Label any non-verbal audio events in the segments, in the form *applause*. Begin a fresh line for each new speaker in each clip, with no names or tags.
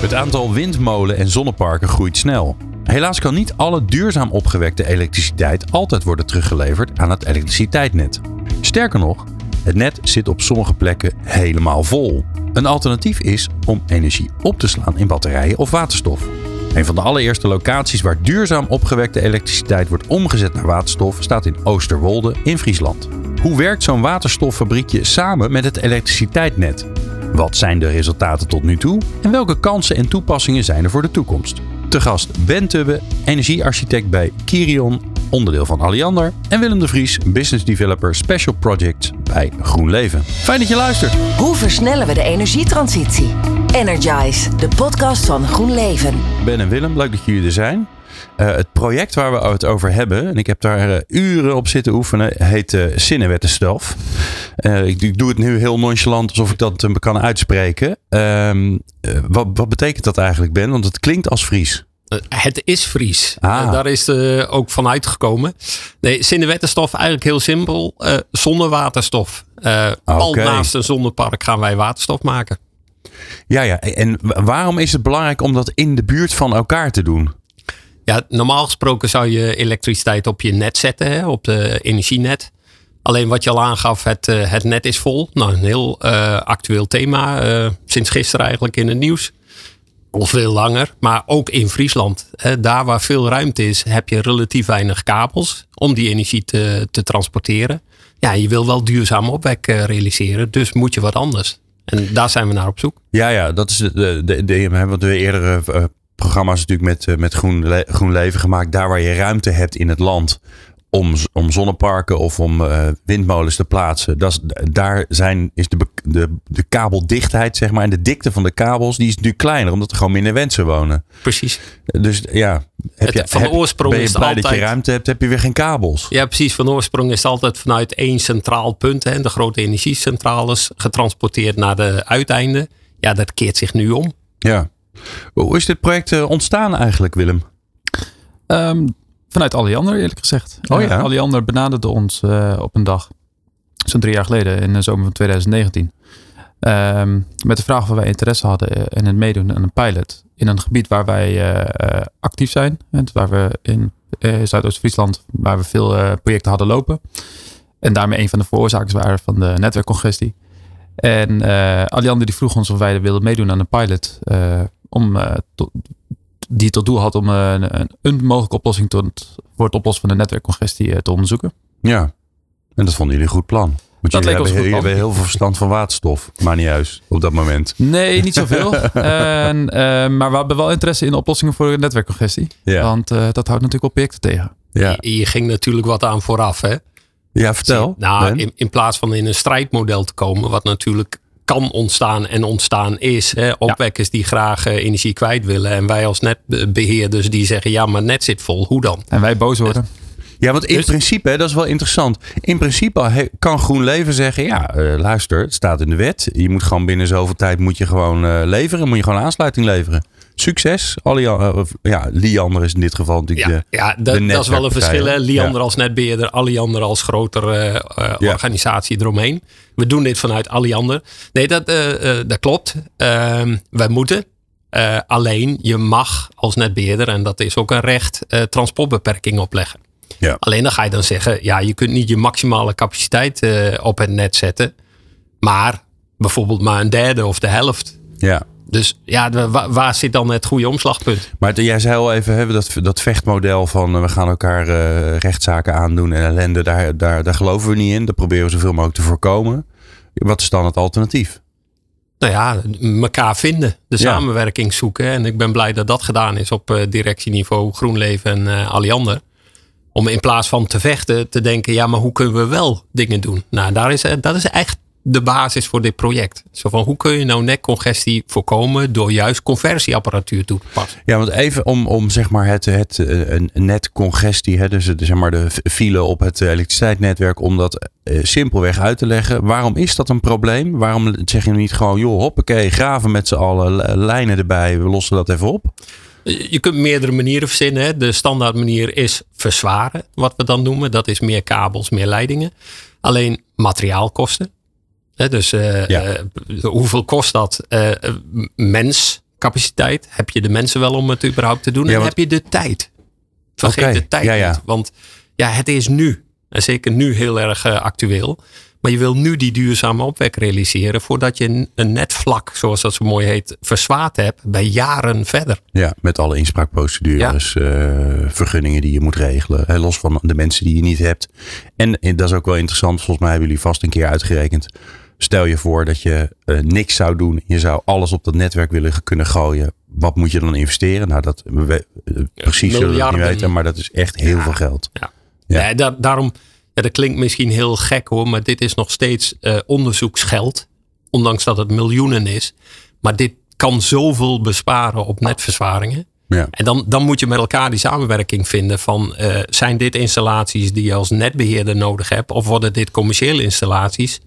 Het aantal windmolen- en zonneparken groeit snel. Helaas kan niet alle duurzaam opgewekte elektriciteit altijd worden teruggeleverd aan het elektriciteitsnet. Sterker nog, het net zit op sommige plekken helemaal vol. Een alternatief is om energie op te slaan in batterijen of waterstof. Een van de allereerste locaties waar duurzaam opgewekte elektriciteit wordt omgezet naar waterstof staat in Oosterwolde in Friesland. Hoe werkt zo'n waterstoffabriekje samen met het elektriciteitsnet? Wat zijn de resultaten tot nu toe? En welke kansen en toepassingen zijn er voor de toekomst? Te gast Ben Tubbe, energiearchitect bij Kirion, onderdeel van Alliander. En Willem de Vries, business developer special projects bij GroenLeven. Fijn dat je luistert.
Hoe versnellen we de energietransitie? Energize, de podcast van GroenLeven.
Ben en Willem, leuk dat jullie er zijn. Uh, het project waar we het over hebben, en ik heb daar uh, uren op zitten oefenen, heet uh, Zinnenwettenstof. Ik, ik, doe het nu heel nonchalant, alsof ik dat kan uitspreken. Ehm, wat, wat, betekent dat eigenlijk, Ben? Want het klinkt als Fries.
Het is Fries. Ah. daar is ook van uitgekomen. Nee, zinnenwettenstof eigenlijk heel simpel. zonnewaterstof. Okay. Al naast een zonnepark gaan wij waterstof maken.
Ja, ja. En waarom is het belangrijk om dat in de buurt van elkaar te doen?
Ja, normaal gesproken zou je elektriciteit op je net zetten, hè, op de energienet. Alleen wat je al aangaf, het, uh, het net is vol. Nou, een heel uh, actueel thema. Uh, sinds gisteren eigenlijk in het nieuws. Al veel langer. Maar ook in Friesland. Hè, daar waar veel ruimte is, heb je relatief weinig kabels om die energie te, te transporteren. Ja, je wil wel duurzaam opwek realiseren. Dus moet je wat anders. En daar zijn we naar op zoek.
Ja, ja dat is de, de, de, wat we eerder programma's natuurlijk met, eh, met groen, groen Leven gemaakt. Daar waar je ruimte hebt in het land om, om zonneparken of om uh, windmolens te plaatsen. Dat is, daar zijn, is de, de, de kabeldichtheid, zeg maar, en de dikte van de kabels, die is nu kleiner, omdat er gewoon minder mensen wonen.
Precies.
Dus ja, heb je,
van de oorsprong
ben je
is altijd,
dat je ruimte hebt, heb je weer geen kabels.
Ja, precies. Van oorsprong is het altijd vanuit één centraal punt, hè, de grote energiecentrales, getransporteerd naar de uiteinden. Ja, dat keert zich nu om.
Ja. Hoe is dit project eh, ontstaan eigenlijk, Willem?
Um, vanuit Alliander, eerlijk gezegd.
Oh ja?
Uh, Alliander benaderde ons uh, op een dag, zo'n drie jaar geleden, in de zomer van 2019. Um, ehm, met de vraag of wij interesse hadden in het meedoen aan een pilot in een gebied waar wij actief zijn. En waar we in Zuidoost-Friesland, waar we veel projecten hadden lopen. En daarmee een van de veroorzakers waren van de netwerkcongestie. En Alliander die vroeg ons of wij wilden meedoen aan een pilot om, uh, tot, die tot doel had om uh, een, een, mogelijke oplossing tot, voor het oplossen van de netwerkcongestie uh, te onderzoeken.
Ja, en dat vonden jullie een goed plan. Want
dat
jullie hebben,
heel,
hebben heel veel verstand van waterstof, maar niet juist op dat moment.
Nee, niet zoveel. *laughs* en, maar we hebben wel interesse in oplossingen voor de netwerkcongestie. Ja. Want dat houdt natuurlijk wel projecten tegen.
Ja. Je, je, ging natuurlijk wat aan vooraf, hè?
Ja, vertel.
Nou, in, in, plaats van in een strijdmodel te komen, wat natuurlijk kan ontstaan en ontstaan is. Hè, opwekkers die graag uh, energie kwijt willen. En wij als netbeheerders die zeggen ja, maar net zit vol. Hoe dan?
En wij boos worden.
Ja, want in dus- principe, dat is wel interessant. In principe kan GroenLeven zeggen: ja, uh, luister, het staat in de wet. Je moet gewoon binnen zoveel tijd moet je gewoon uh, leveren, moet je gewoon aansluiting leveren. Succes. Allian, uh, ja, Liander is in dit geval natuurlijk
ja,
de,
ja, dat, dat is wel een verschil. Hè? Liander ja. als netbeheerder, Alliander als grotere ja. organisatie eromheen. We doen dit vanuit Alliander. Nee, dat, dat klopt. Ehm, wij moeten. alleen je mag als netbeheerder, en dat is ook een recht, transportbeperking opleggen.
Ja.
Alleen dan ga je dan zeggen, ja, je kunt niet je maximale capaciteit op het net zetten. Maar bijvoorbeeld maar een derde of de helft.
Ja.
Dus ja, waar, waar zit dan het goede omslagpunt?
Maar jij zei al even, hebben dat, dat vechtmodel van uh, we gaan elkaar uh, rechtszaken aandoen en ellende, daar, daar, daar geloven we niet in. Dat proberen we zoveel mogelijk te voorkomen. Wat is dan het alternatief?
Nou ja, elkaar vinden, de ja. samenwerking zoeken. En ik ben blij dat dat gedaan is op uh, directieniveau GroenLeven en uh, Alliander. Om in plaats van te vechten te denken, ja, maar hoe kunnen we wel dingen doen? Nou, daar is, dat is echt de basis voor dit project. Zo van hoe kun je nou netcongestie voorkomen door juist conversieapparatuur toe te passen.
Ja, want even om, om zeg maar het, het eh, een netcongestie, hè, dus zeg maar de file op het elektriciteitsnetwerk, om dat eh, simpelweg uit te leggen. Waarom is dat een probleem? Waarom zeg je niet gewoon, joh, hoppakee, graven met z'n allen, lijnen erbij, we lossen dat even op?
Je kunt meerdere manieren verzinnen. Hè. De standaard manier is verzwaren, wat we dan noemen. Dat is meer kabels, meer leidingen. Alleen materiaalkosten. Dus uh, hoeveel kost dat? Uh, menscapaciteit. Heb je de mensen wel om het überhaupt te doen? en heb je de tijd? Vergeet de tijd ja, niet. Want ja, het is nu. En zeker nu heel erg actueel. Maar je wil nu die duurzame opwek realiseren voordat je een netvlak, zoals dat zo mooi heet, verzwaard hebt bij jaren verder.
Ja, met alle inspraakprocedures, ja. vergunningen die je moet regelen, los van de mensen die je niet hebt. En dat is ook wel interessant, volgens mij hebben jullie vast een keer uitgerekend Stel je voor dat je uh, niks zou doen. Je zou alles op dat netwerk willen kunnen gooien. Wat moet je dan investeren? Nou, dat we, uh, precies zullen we niet weten. Maar dat is echt heel veel geld.
Ja, ja. ja da daarom, ja, dat klinkt misschien heel gek hoor. Maar dit is nog steeds uh, onderzoeksgeld. Ondanks dat het miljoenen is. Maar dit kan zoveel besparen op netverzwaringen. Ja. En dan, dan moet je met elkaar die samenwerking vinden van zijn dit installaties die je als netbeheerder nodig hebt of worden dit commerciële installaties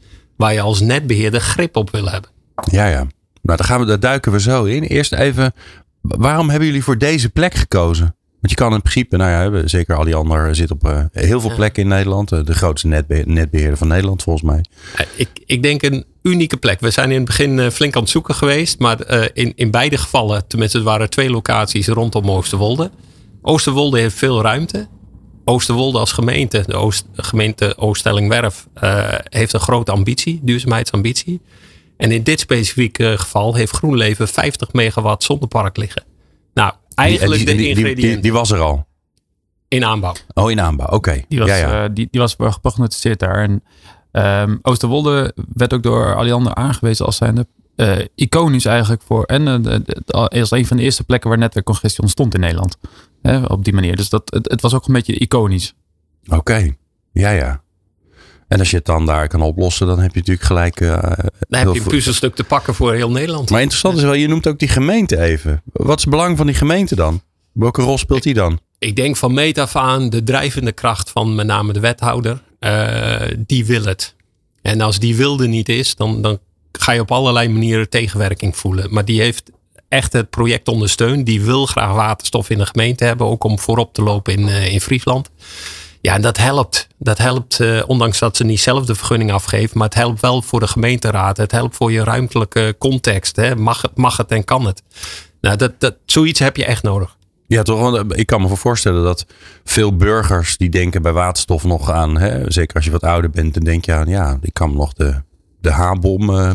waar je als netbeheerder grip op wil hebben.
Ja, ja. Nou, daar, gaan we, daar duiken we zo in. Eerst even, waarom hebben jullie voor deze plek gekozen? Want je kan in principe, nou ja, zeker al die anderen zit op uh, heel veel plekken in Nederland. Uh, de grootste netbeheerder van Nederland volgens mij.
Ik, ik denk een unieke plek. We zijn in het begin uh, flink aan het zoeken geweest. Maar in, in beide gevallen, tenminste het waren twee locaties rondom Oosterwolde. Oosterwolde heeft veel ruimte. Oosterwolde als gemeente, de Oost, gemeente Ooststellingwerf, uh, heeft een grote ambitie, duurzaamheidsambitie. En in dit specifieke geval heeft GroenLeven 50 megawatt zonnepark liggen. Nou, eigenlijk die, de ingrediënten.
Die, was er al?
In aanbouw.
Oh, in aanbouw, oké.
Die, was, ja, ja. Uh, die, die was geprognosticeerd daar. En um, Oosterwolde werd ook door Alliander aangewezen als zijnde uh, iconisch eigenlijk voor. En uh, als een van de eerste plekken waar netwerkcongestie ontstond in Nederland. Hè, op die manier. Dus dat, het, het was ook een beetje iconisch.
Oké, ja, ja. En als je het dan daar kan oplossen, dan heb je natuurlijk gelijk. Uh,
dan heb je een puzzelstuk te pakken voor heel Nederland.
Maar interessant is wel, je noemt ook die gemeente even. Wat is het belang van die gemeente dan? Welke rol speelt die dan?
Ik denk van meet af aan de drijvende kracht van met name de wethouder. Uh, die wil het. En als die wilde niet is, dan, dan ga je op allerlei manieren tegenwerking voelen. Maar die heeft echt het project ondersteund. Die wil graag waterstof in de gemeente hebben, ook om voorop te lopen in, uh, in Friesland. Ja, en dat helpt. Dat helpt, uh, ondanks dat ze niet zelf de vergunning afgeven, maar het helpt wel voor de gemeenteraad. Het helpt voor je ruimtelijke context. Hè. Mag, het, mag het en kan het? Nou, dat, dat, zoiets heb je echt nodig.
Ja, toch? Want ik kan me voorstellen dat veel burgers die denken bij waterstof nog aan, hè, zeker als je wat ouder bent, dan denk je aan, ja, ik kan nog de de H-bom. Uh,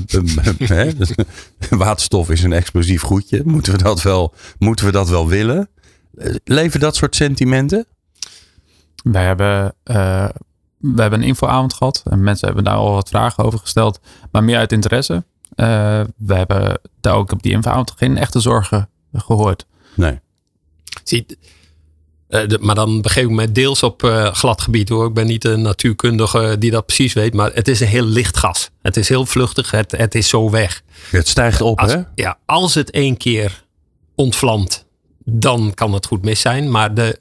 *laughs* waterstof is een explosief goedje. Moeten we dat wel, moeten we dat wel willen? Eh, leven dat soort sentimenten?
Wij hebben, uh, we hebben een infoavond gehad. En mensen hebben daar al wat vragen over gesteld. Maar meer uit interesse. we hebben daar ook op die infoavond geen echte zorgen gehoord.
Nee.
Zie, uh, maar dan begeef ik me deels op uh, glad gebied hoor. Ik ben niet een natuurkundige die dat precies weet. Maar het is een heel licht gas. Het is heel vluchtig. Het, het is zo weg.
het stijgt op
als,
hè?
Ja, als het één keer ontvlamt, dan kan het goed mis zijn. Maar de,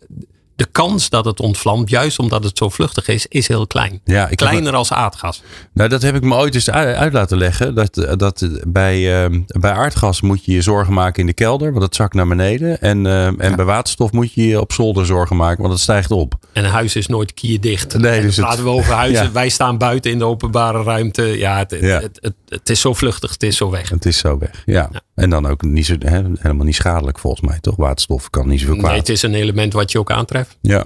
de kans dat het ontvlamt, juist omdat het zo vluchtig is, is heel klein. Ja, Kleiner als aardgas.
Nou, dat heb ik me ooit eens uit laten leggen. Dat, dat bij, uh, bij aardgas moet je je zorgen maken in de kelder, want het zakt naar beneden. En, uh, en bij waterstof moet je je op zolder zorgen maken, want het stijgt op.
En een huis is nooit kierdicht. Nee, dus praten we over huizen. *laughs* Ja. Wij staan buiten in de openbare ruimte. Ja, het, ja. Het, het, het, is zo vluchtig, het is zo weg.
Het is zo weg, ja. En dan ook niet zo, hè, helemaal niet schadelijk volgens mij, toch? Waterstof kan niet zoveel kwaad.
Nee, het is een element wat je ook aantreft.
Ja.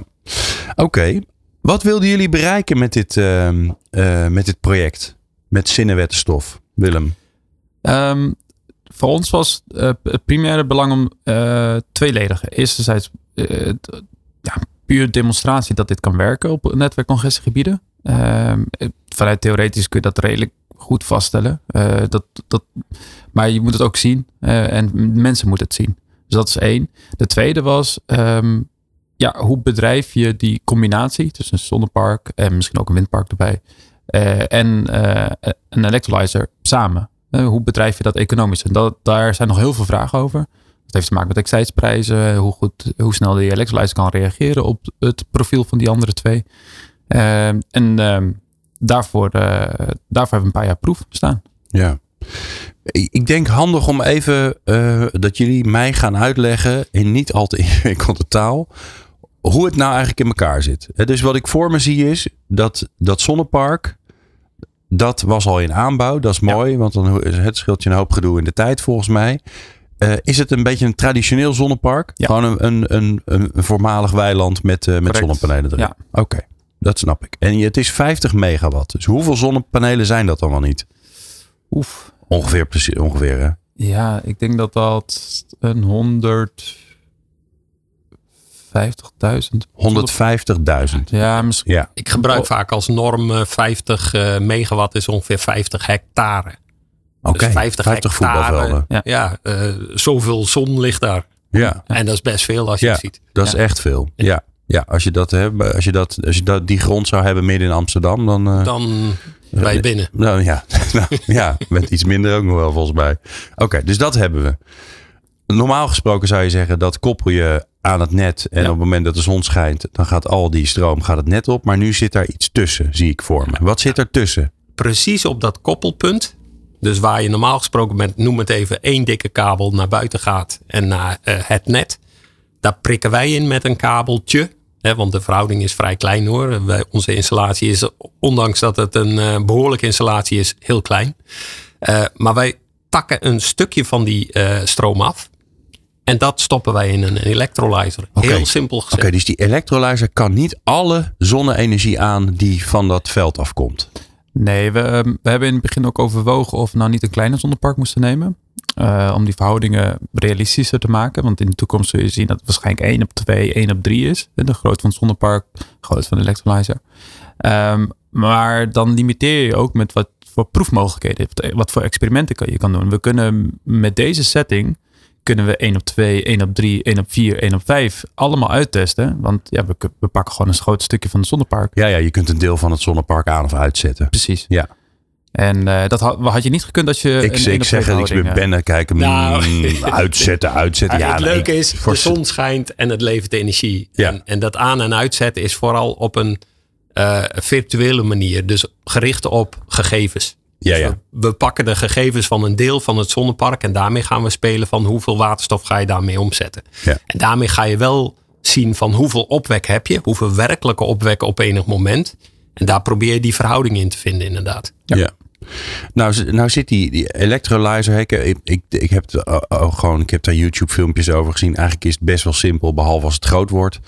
Oké. Wat wilden jullie bereiken met dit, uh, uh, met dit project? Met zinnenwettenstof, Willem?
Um, voor ons was uh, het primaire belang om uh, tweeledig. Eerstens ja, puur demonstratie dat dit kan werken op netwerkcongestiegebieden. Ehm, vanuit theoretisch kun je dat redelijk goed vaststellen. dat, dat, maar je moet het ook zien en mensen moeten het zien. Dus dat is één. De tweede was um, ja, hoe bedrijf je die combinatie tussen een zonnepark en misschien ook een windpark erbij, eh, en eh, een electrolyzer samen. Eh, hoe bedrijf je dat economisch? En dat, daar zijn nog heel veel vragen over. Dat heeft te maken met excitesprijzen, hoe, goed, hoe snel die electrolyzer kan reageren op het profiel van die andere twee. Ehm, en ehm, daarvoor, eh, daarvoor hebben we een paar jaar proef staan.
Ja. Ik denk handig om even eh, dat jullie mij gaan uitleggen in niet al te *laughs* ingewikkelde taal. Hoe het nou eigenlijk in elkaar zit. Hè, Dus wat ik voor me zie is dat dat zonnepark. Dat was al in aanbouw. Dat is mooi. Want dan het scheelt je een hoop gedoe in de tijd volgens mij. Eh, is het een beetje een traditioneel zonnepark?
Ja.
Gewoon een, een, een, een, voormalig weiland met, eh, met zonnepanelen erin?
Ja.
Oké, dat snap ik. En het is 50 megawatt. Dus hoeveel zonnepanelen zijn dat dan wel niet?
Oef.
Ongeveer, precies, ongeveer hè?
Ja, ik denk dat dat een 150.000.
150.000.
Ja, misschien.
Ja,
Ik gebruik
Oh.
vaak als norm eh, 50 eh, megawatt is ongeveer 50 hectare.
oké.
Dus 50,
50
hectare.
voetbalvelden.
Ja.
Ja, eh, zoveel zon ligt daar.
Ja,
En dat is best veel als je
Ja.
het ziet.
dat is echt veel. Ja. Ja, als je dat hebt, als je dat, als je dat die grond zou hebben midden in Amsterdam, dan. eh,
Dan je binnen.
Nou ja, *laughs* nou, ja, met iets minder ook nog wel volgens mij. Oké, dus dat hebben we. Normaal gesproken zou je zeggen dat koppel je aan het net en
Ja.
op het moment dat de zon schijnt, dan gaat al die stroom gaat het net op. Maar nu zit daar iets tussen, zie ik voor me. Wat zit er tussen?
Precies op dat koppelpunt. Dus waar je normaal gesproken met, noem het even, één dikke kabel naar buiten gaat en naar eh, het net. Daar prikken wij in met een kabeltje. Hè, want de verhouding is vrij klein hoor. Wij, onze installatie is, ondanks dat het een eh, behoorlijke installatie is, heel klein. Eh, maar wij takken een stukje van die eh, stroom af. En dat stoppen wij in een elektrolyzer.
Oké.
Heel simpel
Oké,
gezegd.
dus die elektrolyzer kan niet alle zonne-energie aan die van dat veld afkomt.
Nee, we, ehm, we hebben in het begin ook overwogen of we nou niet een kleiner zonnepark moesten nemen. Eh, om die verhoudingen realistischer te maken. Want in de toekomst zul je zien dat het waarschijnlijk 1 op 2, 1 op 3 is. De grootte van het zonnepark, de grootte van de electrolyzer. Ehm, maar dan limiteer je ook met wat voor proefmogelijkheden, wat voor experimenten kan, je kan doen. We kunnen met deze setting kunnen we 1 op 2, 1 op 3, 1 op 4, 1 op 5 allemaal uittesten. Want ja, we, we pakken gewoon een groot stukje van het zonnepark.
Ja, ja, je kunt een deel van het zonnepark aan of uitzetten.
Precies.
Ja.
En eh, dat had, had je niet gekund als je.
Ik,
een
ik zeg het, ik
eh,
bennen kijken.
Nou. *laughs*
uitzetten, uitzetten. Ja,
het
nee,
leuke is,
voor-
de zon schijnt en het levert energie.
Ja.
En, en dat aan- en uitzetten is vooral op een eh, virtuele manier. Dus gericht op gegevens.
Ja,
Dus
ja.
We, we pakken de gegevens van een deel van het zonnepark. En daarmee gaan we spelen van hoeveel waterstof ga je daarmee omzetten.
Ja.
En daarmee ga je wel zien van hoeveel opwek heb je. Hoeveel werkelijke opwek op enig moment. En daar probeer je die verhouding in te vinden inderdaad.
Ja. Nou, nou zit die, die electrolyzer. Ik, ik, ik, ik, heb, de- oh, oh, gewoon, ik heb daar YouTube filmpjes over gezien. Eigenlijk is het best wel simpel, behalve als het groot wordt.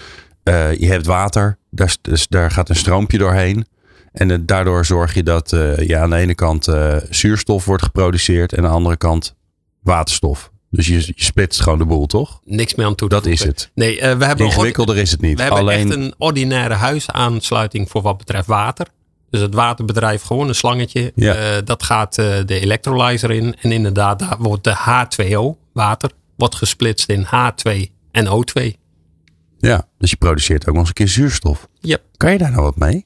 Eh, je hebt water, daar, dus daar gaat een stroompje doorheen. En eh, daardoor zorg je dat eh, je aan de ene kant eh, zuurstof wordt geproduceerd en aan de andere kant waterstof. Dus je, je splitst gewoon de boel, toch?
Niks meer aan toe
Dat is het.
Nee, eh, we hebben
Ingewikkelder is het niet.
We hebben echt een ordinaire huisaansluiting voor wat betreft water. Dus het waterbedrijf, gewoon een slangetje.
Ja.
eh, dat gaat eh, de electrolyzer in. En inderdaad, daar wordt de H2O, water, wordt gesplitst in H2 en O2.
ja, dus je produceert ook nog eens een keer zuurstof.
Yep.
Kan je daar nou wat mee?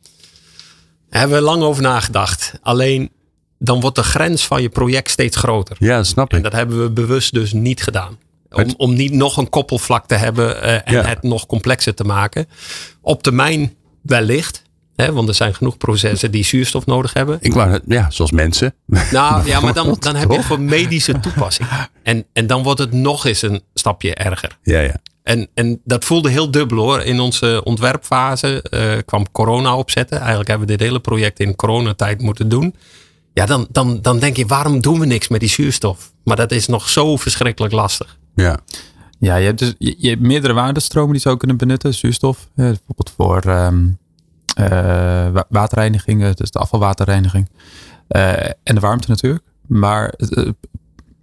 Daar hebben we lang over nagedacht. Alleen, dan wordt de grens van je project steeds groter.
Ja, snap
En
ik.
dat hebben we bewust dus niet gedaan. Om, om niet nog een koppelvlak te hebben eh, en
Ja.
het nog complexer te maken. Op termijn wellicht. Hè, want er zijn genoeg processen die zuurstof nodig hebben.
Ik wou, ja, zoals mensen.
Nou ja, maar dan, *laughs* dan heb je voor medische toepassing. En, en dan wordt het nog eens een stapje erger.
Ja, ja.
En, en dat voelde heel dubbel hoor. In onze ontwerpfase eh, kwam corona opzetten. Eigenlijk hebben we dit hele project in coronatijd moeten doen. Ja, dan, dan, dan denk je, waarom doen we niks met die zuurstof? Maar dat is nog zo verschrikkelijk lastig.
Ja,
Ja, je hebt dus je, je hebt meerdere waardestromen die je zou kunnen benutten. Zuurstof, eh, bijvoorbeeld voor ehm, eh, wa- waterreiniging, eh, dus de afvalwaterreiniging. Eh, en de warmte natuurlijk. Maar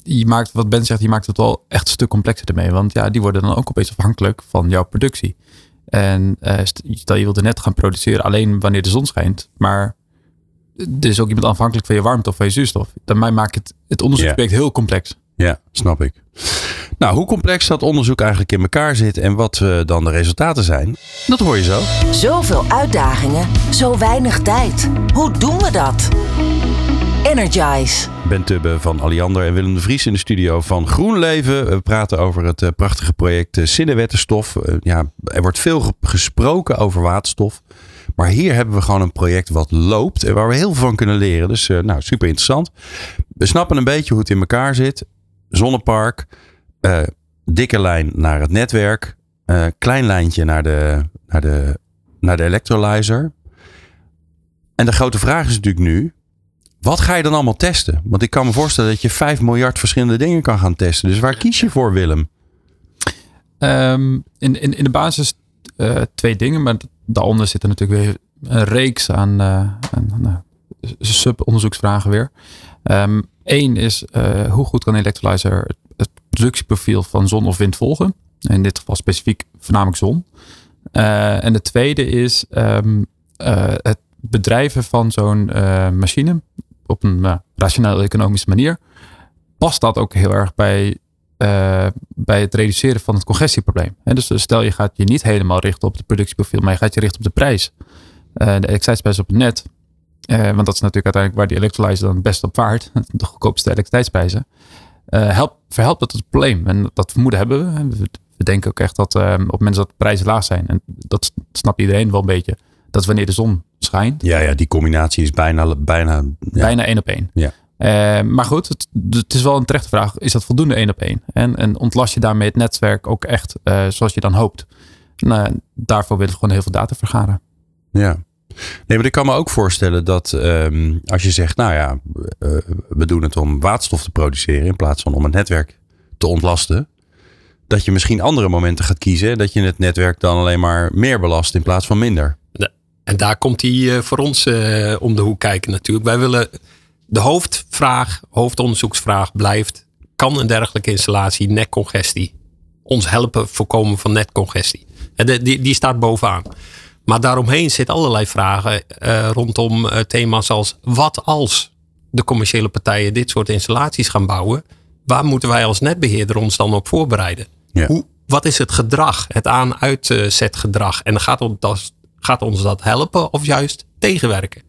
je maakt, wat Ben zegt, je maakt het wel echt een stuk complexer ermee. Want ja, die worden dan ook opeens afhankelijk van jouw productie. En eh, st- stel je wilde net gaan produceren alleen wanneer de zon schijnt. Maar er is ook iemand afhankelijk van je warmte of van je zuurstof. Dan maakt het het onderzoeksproject heel complex.
ja, snap ik. Nou, hoe complex dat onderzoek eigenlijk in elkaar zit en wat uh, dan de resultaten zijn, dat hoor je zo.
Zoveel uitdagingen, zo weinig tijd. Hoe doen we dat? Energize.
Ben Tubbe van Alliander en Willem de Vries in de studio van GroenLeven. We praten over het uh, prachtige project uh, Zinnenwettenstof. ja, er wordt veel gesproken over waterstof. Maar hier hebben we gewoon een project wat loopt en waar we heel veel van kunnen leren. Dus nou, super interessant. We snappen een beetje hoe het in elkaar zit. Zonnepark, uh, dikke lijn naar het netwerk, uh, klein lijntje naar de, naar, de, naar de electrolyzer. En de grote vraag is natuurlijk nu, wat ga je dan allemaal testen? Want ik kan me voorstellen dat je 5 miljard verschillende dingen kan gaan testen. Dus waar kies je voor, Willem?
Um, in, in, in de basis twee dingen, maar daaronder zitten natuurlijk weer een reeks aan, uh, aan sub-onderzoeksvragen weer. Eén is uh, hoe goed kan electrolyzer het productieprofiel van zon of wind volgen. In dit geval specifiek voornamelijk zon. En de tweede is uh, het bedrijven van zo'n machine op een rationele economische manier. Past dat ook heel erg bij, bij het reduceren van het congestieprobleem. En dus stel je gaat je niet helemaal richten op het productieprofiel, maar je gaat je richten op de prijs. de elektriciteitsprijs op het net uh, want dat is natuurlijk uiteindelijk waar die electrolyzer dan het best op vaart. *laughs* De goedkoopste elektriciteitsprijzen. Help, verhelpt dat het probleem. En dat vermoeden hebben we. We denken ook echt dat op mensen dat de prijzen laag zijn. En dat snapt iedereen wel een beetje. Dat is wanneer de zon schijnt.
Ja, ja die combinatie is bijna... Bijna, ja.
bijna één op één.
Ja.
Maar goed, het, het, is wel een terechte vraag. Is dat voldoende één op één? En, en ontlast je daarmee het netwerk ook echt zoals je dan hoopt? Nou, daarvoor willen we gewoon heel veel data vergaren.
Ja. Nee, maar ik kan me ook voorstellen dat um, als je zegt, nou ja, uh, we doen het om waterstof te produceren in plaats van om het netwerk te ontlasten. Dat je misschien andere momenten gaat kiezen. Dat je het netwerk dan alleen maar meer belast in plaats van minder.
En daar komt hij uh, voor ons uh, om de hoek kijken natuurlijk. Wij willen de hoofdvraag, hoofdonderzoeksvraag blijft. Kan een dergelijke installatie netcongestie ons helpen voorkomen van netcongestie? De, die, die staat bovenaan. Maar daaromheen zitten allerlei vragen uh, rondom uh, thema's als wat als de commerciële partijen dit soort installaties gaan bouwen? Waar moeten wij als netbeheerder ons dan op voorbereiden?
Ja.
Hoe, wat is het gedrag, het aan-uitzetgedrag? En gaat ons, dat, gaat ons dat helpen of juist tegenwerken?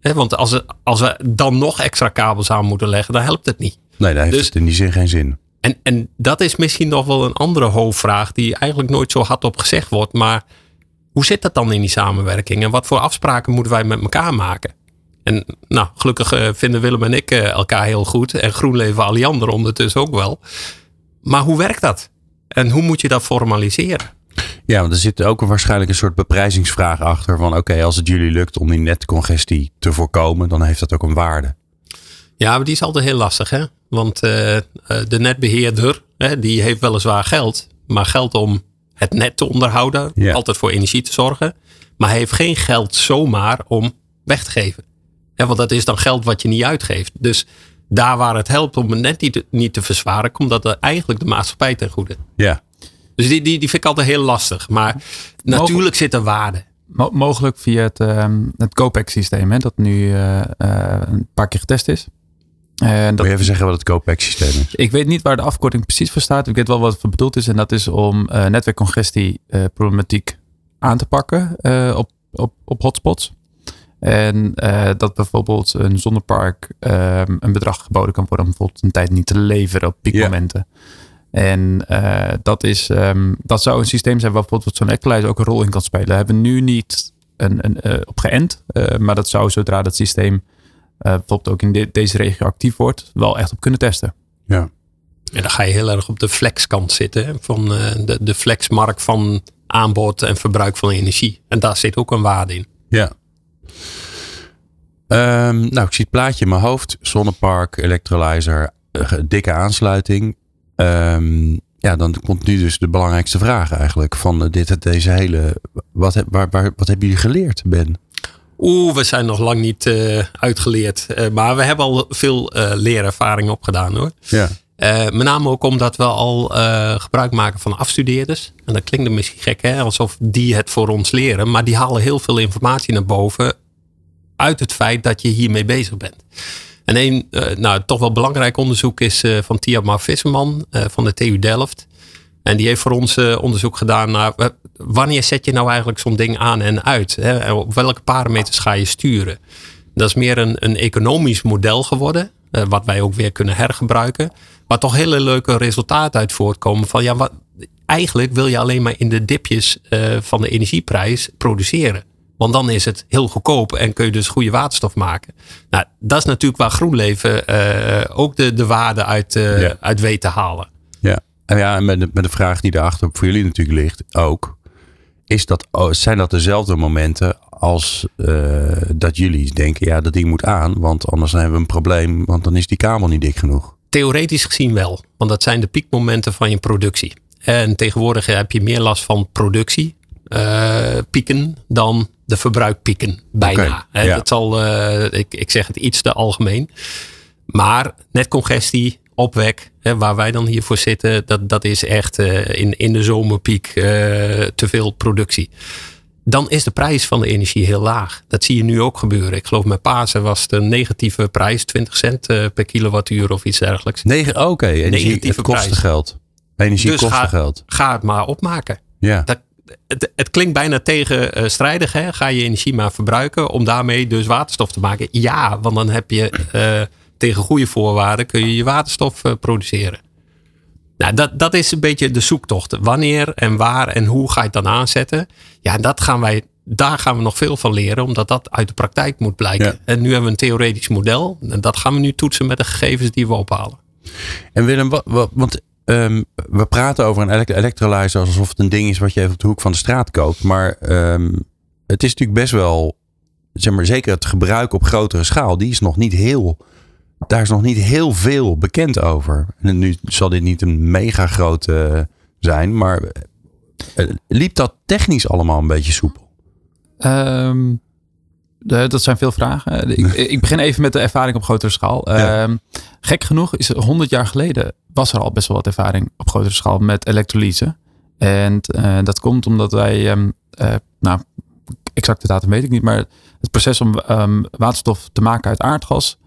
He, want als, we, als we dan nog extra kabels aan moeten leggen, dan helpt het niet.
Nee, dan heeft dus, het in die zin geen zin.
En, en dat is misschien nog wel een andere hoofdvraag die eigenlijk nooit zo hard op gezegd wordt. Maar hoe zit dat dan in die samenwerking? En wat voor afspraken moeten wij met elkaar maken? En nou, gelukkig uh, vinden Willem en ik uh, elkaar heel goed. En GroenLeven Alliander ondertussen ook wel. Maar hoe werkt dat? En hoe moet je dat formaliseren?
Ja, want er zit ook waarschijnlijk een soort beprijzingsvraag achter. Van oké, als het jullie lukt om die netcongestie te voorkomen, dan heeft dat ook een waarde.
Ja, maar die is altijd heel lastig. Hè? Want uh, de netbeheerder, hè, die heeft weliswaar geld. Maar geld om het net te onderhouden.
Ja.
Altijd voor energie te zorgen. Maar hij heeft geen geld zomaar om weg te geven. Ja, want dat is dan geld wat je niet uitgeeft. Dus daar waar het helpt om het net niet te, niet te verzwaren, komt dat eigenlijk de maatschappij ten goede.
Ja.
Dus die, die, die vind ik altijd heel lastig. Maar natuurlijk zit er waarde.
Mo- mogelijk via het, um, het COPEX-systeem, hè, dat nu uh, uh, een paar keer getest is.
En dat, Wil je even zeggen wat het COPEX-systeem is?
Ik weet niet waar de afkorting precies voor staat. Ik weet wel wat het voor bedoeld is. En dat is om uh, netwerkcongestie-problematiek aan te pakken op, op, op hotspots. En uh, dat bijvoorbeeld een zonnepark uh, een bedrag geboden kan worden om bijvoorbeeld een tijd niet te leveren op piekmomenten. Yeah. En uh, dat, is, um, dat zou een systeem zijn waar bijvoorbeeld zo'n equalizer ook een rol in kan spelen. Daar hebben we nu niet een, een, op geënt. maar dat zou zodra dat systeem bijvoorbeeld ook in de, deze regio actief wordt, wel echt op kunnen testen.
Ja.
En dan ga je heel erg op de flexkant zitten. Hè? Van de, de flexmarkt van aanbod en verbruik van energie. En daar zit ook een waarde in.
Ja. Um, nou, ik zie het plaatje in mijn hoofd. Zonnepark, electrolyzer, uh, dikke aansluiting. Um, ja, dan komt nu dus de belangrijkste vraag eigenlijk van uh, dit, deze hele... Wat, heb, waar, waar, wat hebben jullie geleerd, Ben?
Oeh, we zijn nog lang niet uh, uitgeleerd. maar we hebben al veel leerervaring opgedaan hoor.
Ja.
met name ook omdat we al gebruik maken van afstudeerders. En dat klinkt misschien gek hè, alsof die het voor ons leren. Maar die halen heel veel informatie naar boven uit het feit dat je hiermee bezig bent. En een uh, nou, toch wel belangrijk onderzoek is uh, van Tiamar Visserman uh, van de TU Delft. En die heeft voor ons onderzoek gedaan naar wanneer zet je nou eigenlijk zo'n ding aan en uit? Hè? En op welke parameters ga je sturen? Dat is meer een, een economisch model geworden, wat wij ook weer kunnen hergebruiken. Waar toch hele leuke resultaten uit voortkomen van ja, wat, eigenlijk wil je alleen maar in de dipjes van de energieprijs produceren. Want dan is het heel goedkoop en kun je dus goede waterstof maken. Nou, dat is natuurlijk waar GroenLeven uh, ook de, de waarde uit, uh, ja. uit weet te halen.
Ja, en ja, en met de, met de vraag die daarachter voor jullie natuurlijk ligt ook. Is dat, oh, zijn dat dezelfde momenten als uh, dat jullie denken, ja, dat ding moet aan, want anders hebben we een probleem, want dan is die kabel niet dik genoeg?
Theoretisch gezien wel, want dat zijn de piekmomenten van je productie. En tegenwoordig heb je meer last van productie pieken dan de verbruikpieken. Bijna. Okay, ja. Dat zal, uh, ik, ik zeg het iets te algemeen. Maar netcongestie, opwek, hè, waar wij dan hiervoor zitten, dat, dat is echt uh, in, in de zomerpiek te veel productie. Dan is de prijs van de energie heel laag. Dat zie je nu ook gebeuren. Ik geloof met Pasen was een negatieve prijs, 20 cent per kilowattuur of iets dergelijks.
Oké, okay. energie negatieve het kosten geld. Energie
dus ga,
geld.
Ga het maar opmaken.
Ja.
Dat, het, het, klinkt bijna tegenstrijdig. Hè? Ga je energie maar verbruiken om daarmee dus waterstof te maken? Ja, want dan heb je uh, tegen goede voorwaarden kun je je waterstof uh, produceren. Nou, dat, dat is een beetje de zoektocht. Wanneer en waar en hoe ga je het dan aanzetten? Ja, dat gaan wij, daar gaan we nog veel van leren, omdat dat uit de praktijk moet blijken. Ja. En nu hebben we een theoretisch model. En dat gaan we nu toetsen met de gegevens die we ophalen.
En Willem, wat, wat, want Um, we praten over een electrolyzer alsof het een ding is wat je even op de hoek van de straat koopt. Maar um, het is natuurlijk best wel, zeg maar, zeker het gebruik op grotere schaal, die is nog niet heel, daar is nog niet heel veel bekend over. En nu zal dit niet een mega grote zijn, maar uh, liep dat technisch allemaal een beetje soepel?
Um, dat zijn veel vragen. Ik, *laughs* ik, begin even met de ervaring op grotere schaal. Ja. Um, gek genoeg is 100 jaar geleden was er al best wel wat ervaring op grotere schaal met elektrolyse. En uh, dat komt omdat wij, um, uh, nou, exacte datum weet ik niet, maar het proces om um, waterstof te maken uit aardgas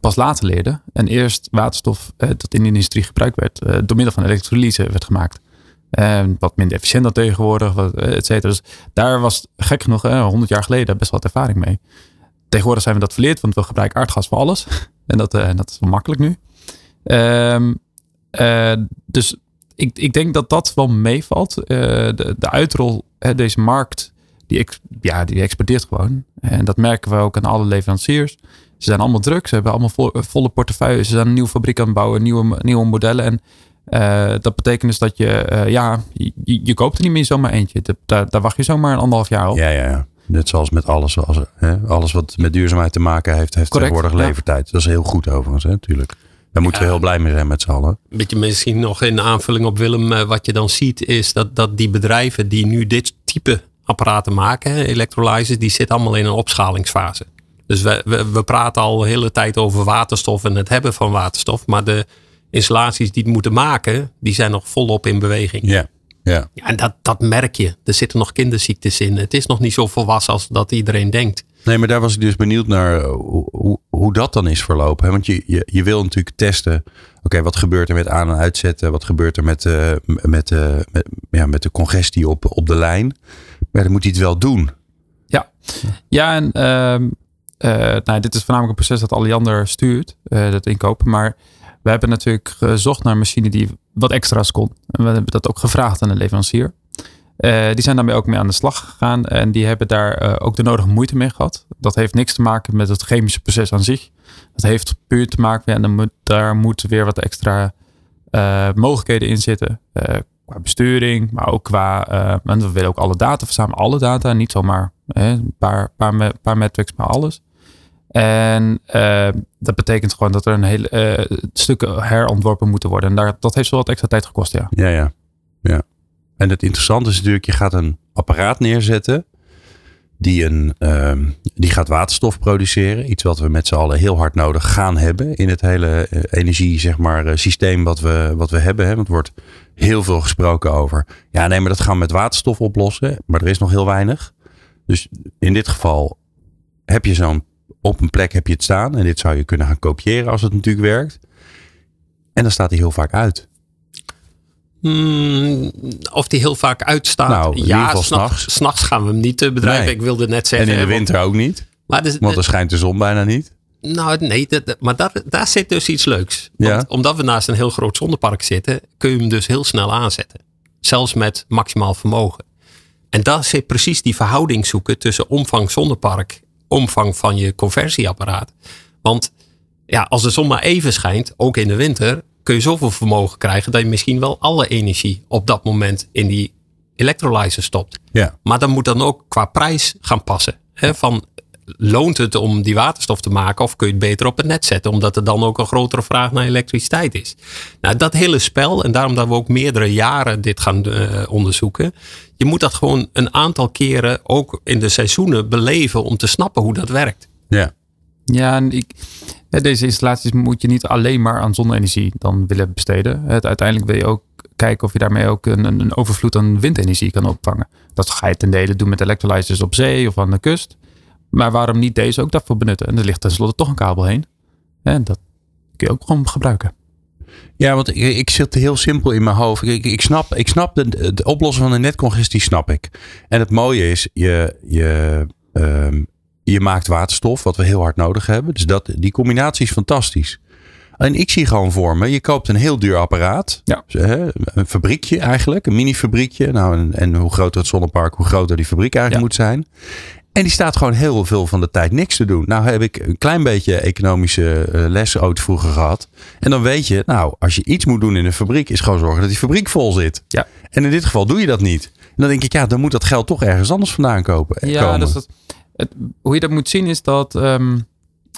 pas later leerden. En eerst waterstof dat in de industrie gebruikt werd, door middel van elektrolyse werd gemaakt. En wat minder efficiënt dan tegenwoordig, wat, et cetera. Dus daar was gek genoeg, hè, 100 jaar geleden, best wel wat ervaring mee. Tegenwoordig zijn we dat verleerd, want we gebruiken aardgas voor alles. *laughs* En dat, uh, dat is wel makkelijk nu. Uh, dus ik, ik denk dat dat wel meevalt. Uh, de, de uitrol, deze markt, die, ex, ja, die exporteert gewoon. En dat merken we ook aan alle leveranciers. Ze zijn allemaal druk, ze hebben allemaal vo, volle portefeuille. Ze zijn een nieuwe fabriek aan het bouwen, nieuwe, nieuwe modellen. En uh, dat betekent dus dat je, uh, ja, je, je, koopt er niet meer zomaar eentje. Daar, daar wacht je zomaar een anderhalf jaar op.
Ja, ja, ja. Net zoals met alles. Als, hè, alles wat met duurzaamheid te maken heeft, heeft
Correct,
tegenwoordig levertijd. Dat is heel goed overigens, hè, natuurlijk. Daar moeten ja, we heel blij mee zijn met z'n allen.
Een beetje misschien nog in aanvulling op Willem. Wat je dan ziet is dat, dat die bedrijven die nu dit type apparaten maken, electrolyzers, die zitten allemaal in een opschalingsfase. Dus we, we, we praten al de hele tijd over waterstof en het hebben van waterstof. Maar de, installaties die het moeten maken, die zijn nog volop in beweging.
Ja. Ja.
ja en dat, dat merk je. Er zitten nog kinderziektes in. Het is nog niet zo volwassen als dat iedereen denkt.
Nee, maar daar was ik dus benieuwd naar hoe, hoe, hoe dat dan is verlopen. Want je, je, je wil natuurlijk testen. Oké, wat gebeurt er met aan- en uitzetten? Wat gebeurt er met, uh, met, uh, met, ja, met de congestie op, op de lijn? Maar dan moet hij het wel doen.
Ja, ja en uh, nou, dit is voornamelijk een proces dat Alliander stuurt, dat inkopen. Maar we hebben natuurlijk gezocht naar een machine die wat extra's kon. En we hebben dat ook gevraagd aan de leverancier. Uh, die zijn daarmee ook mee aan de slag gegaan. En die hebben daar uh, ook de nodige moeite mee gehad. Dat heeft niks te maken met het chemische proces aan zich. Dat heeft puur te maken, en dan moet, daar moeten weer wat extra uh, mogelijkheden in zitten. qua besturing, maar ook qua. en we willen ook alle data verzamelen, alle data. Niet zomaar een paar, paar, paar metrics, maar alles. En uh, dat betekent gewoon dat er een hele uh, stukken herontworpen moeten worden. En daar, dat heeft wel wat extra tijd gekost, ja.
Ja, ja. ja. En het interessante is natuurlijk, je gaat een apparaat neerzetten die, een, uh, die gaat waterstof produceren. Iets wat we met z'n allen heel hard nodig gaan hebben in het hele uh, energie zeg maar, systeem wat we, wat we hebben. Hè? Want er wordt heel veel gesproken over. Ja, nee, maar dat gaan we met waterstof oplossen. Maar er is nog heel weinig. Dus in dit geval heb je zo'n op een plek heb je het staan. En dit zou je kunnen gaan kopiëren als het natuurlijk werkt. En dan staat hij heel vaak uit.
Hmm, of die heel vaak uitstaat.
Nou,
ja, s'nachts
s'nachts.
s'nachts gaan we hem niet eh, bedrijven.
Nee.
Ik wilde net
En
zeggen.
in de winter ook niet.
Maar dus-
Want er schijnt de zon bijna niet.
Nou, nee, dat, maar daar, daar zit dus iets leuks.
Ja.
Want omdat we naast een heel groot zonnepark zitten, kun je hem dus heel snel aanzetten. Zelfs met maximaal vermogen. En daar zit precies die verhouding zoeken tussen omvang zonnepark, omvang van je conversieapparaat. Want ja, als de zon maar even schijnt, ook in de winter, kun je zoveel vermogen krijgen dat je misschien wel alle energie op dat moment in die electrolyzer stopt.
Ja.
Maar dan moet dan ook qua prijs gaan passen. Hè, van, loont het om die waterstof te maken of kun je het beter op het net zetten omdat er dan ook een grotere vraag naar elektriciteit is. Nou, dat hele spel en daarom dat we ook meerdere jaren dit gaan eh, onderzoeken. Je moet dat gewoon een aantal keren ook in de seizoenen beleven om te snappen hoe dat werkt.
Ja.
Ja, en ik, deze installaties moet je niet alleen maar aan zonne-energie dan willen besteden. Het, uiteindelijk wil je ook kijken of je daarmee ook een, een, een overvloed aan windenergie kan opvangen. Dat ga je ten dele doen met electrolyzers op zee of aan de kust. Maar waarom niet deze ook daarvoor benutten? En er ligt tenslotte toch een kabel heen. En dat kun je ook gewoon gebruiken.
Ja, want ik, ik zit heel simpel in mijn hoofd. Ik, ik snap, ik snap de, de oplossing van de netcongestie, snap ik. En het mooie is, je, je, ehm, je maakt waterstof, wat we heel hard nodig hebben. Dus dat, die combinatie is fantastisch. En ik zie gewoon voor me, je koopt een heel duur apparaat.
Ja.
Dus, Een fabriekje eigenlijk, een mini-fabriekje. Nou, en, en hoe groter het zonnepark, hoe groter die fabriek eigenlijk
Ja.
moet zijn. En die staat gewoon heel veel van de tijd niks te doen. Nou heb ik een klein beetje economische eh, les ooit vroeger gehad. En dan weet je, nou, als je iets moet doen in een fabriek, is gewoon zorgen dat die fabriek vol zit.
Ja.
En in dit geval doe je dat niet. En dan denk ik, ja, dan moet dat geld toch ergens anders vandaan kopen.
Ja,
komen.
dus dat, het, hoe je dat moet zien is dat ehm,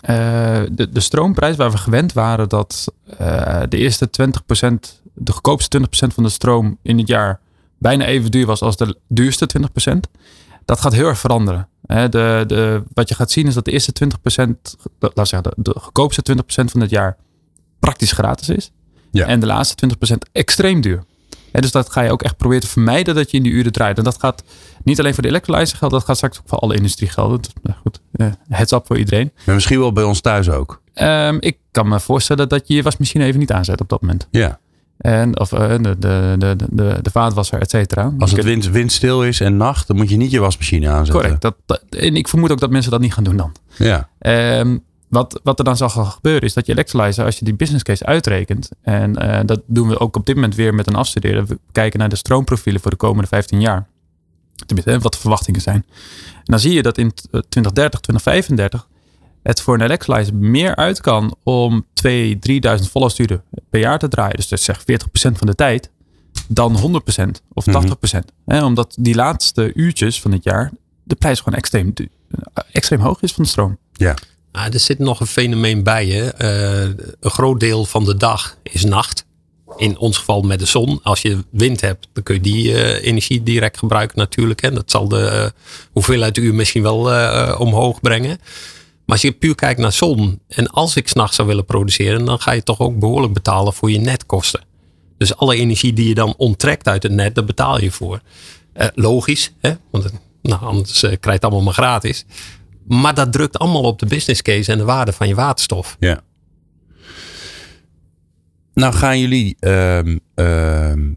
eh, de, de stroomprijs waar we gewend waren dat eh, de eerste 20%, de goedkoopste 20% van de stroom in het jaar bijna even duur was als de duurste 20%. Dat gaat heel erg veranderen. Hè, de, de, wat je gaat zien is dat de eerste 20%, de- laat zeggen, de, de goedkoopste 20% van het jaar praktisch gratis is.
Ja.
En de laatste 20% extreem duur. Hè, dus dat ga je ook echt proberen te vermijden dat je in die uren draait. En dat gaat niet alleen voor de electrolyzer gelden, dat gaat straks ook voor alle industrie gelden. Dat- nou goed, eh, heads up voor iedereen.
Maar misschien wel bij ons thuis ook.
Ehm, ik kan me voorstellen dat je je wasmachine even niet aanzet op dat moment.
Ja.
En, of eh, de, de, de, de, de vaatwasser, et cetera.
Als het wind, windstil is en nacht, dan moet je niet je wasmachine aanzetten.
Correct. Dat, dat- en ik vermoed ook dat mensen dat niet gaan doen dan.
Ja.
Ehm, wat, wat er dan zal gaan gebeuren is dat je electrolyzer, als je die business case uitrekent, en eh, dat doen we ook op dit moment weer met een afstuderen, we kijken naar de stroomprofielen voor de komende 15 jaar. Tenminste, hè, wat de verwachtingen zijn. En dan zie je dat in t- 2030, 2035 het voor een electrolyzer meer uit kan om 2.000, 3.000 vollusturen per jaar te draaien. Dus dat zegt 40% van de tijd dan 100% of 80%. Hè, omdat die laatste uurtjes van het jaar de prijs gewoon extreem, extreem hoog is van de stroom.
Ja.
Ah, er zit nog een fenomeen bij. Hè. Eh, een groot deel van de dag is nacht. In ons geval met de zon. Als je wind hebt, dan kun je die eh, energie direct gebruiken natuurlijk. En dat zal de eh, hoeveelheid uur misschien wel eh, omhoog brengen. Maar als je puur kijkt naar zon. En als ik s'nachts zou willen produceren. Dan ga je toch ook behoorlijk betalen voor je netkosten. Dus alle energie die je dan onttrekt uit het net, daar betaal je voor. Eh, logisch, hè? want nou, anders eh, krijg je het allemaal maar gratis. Maar dat drukt allemaal op de business case en de waarde van je waterstof.
Ja. Nou gaan jullie, ehm, ehm,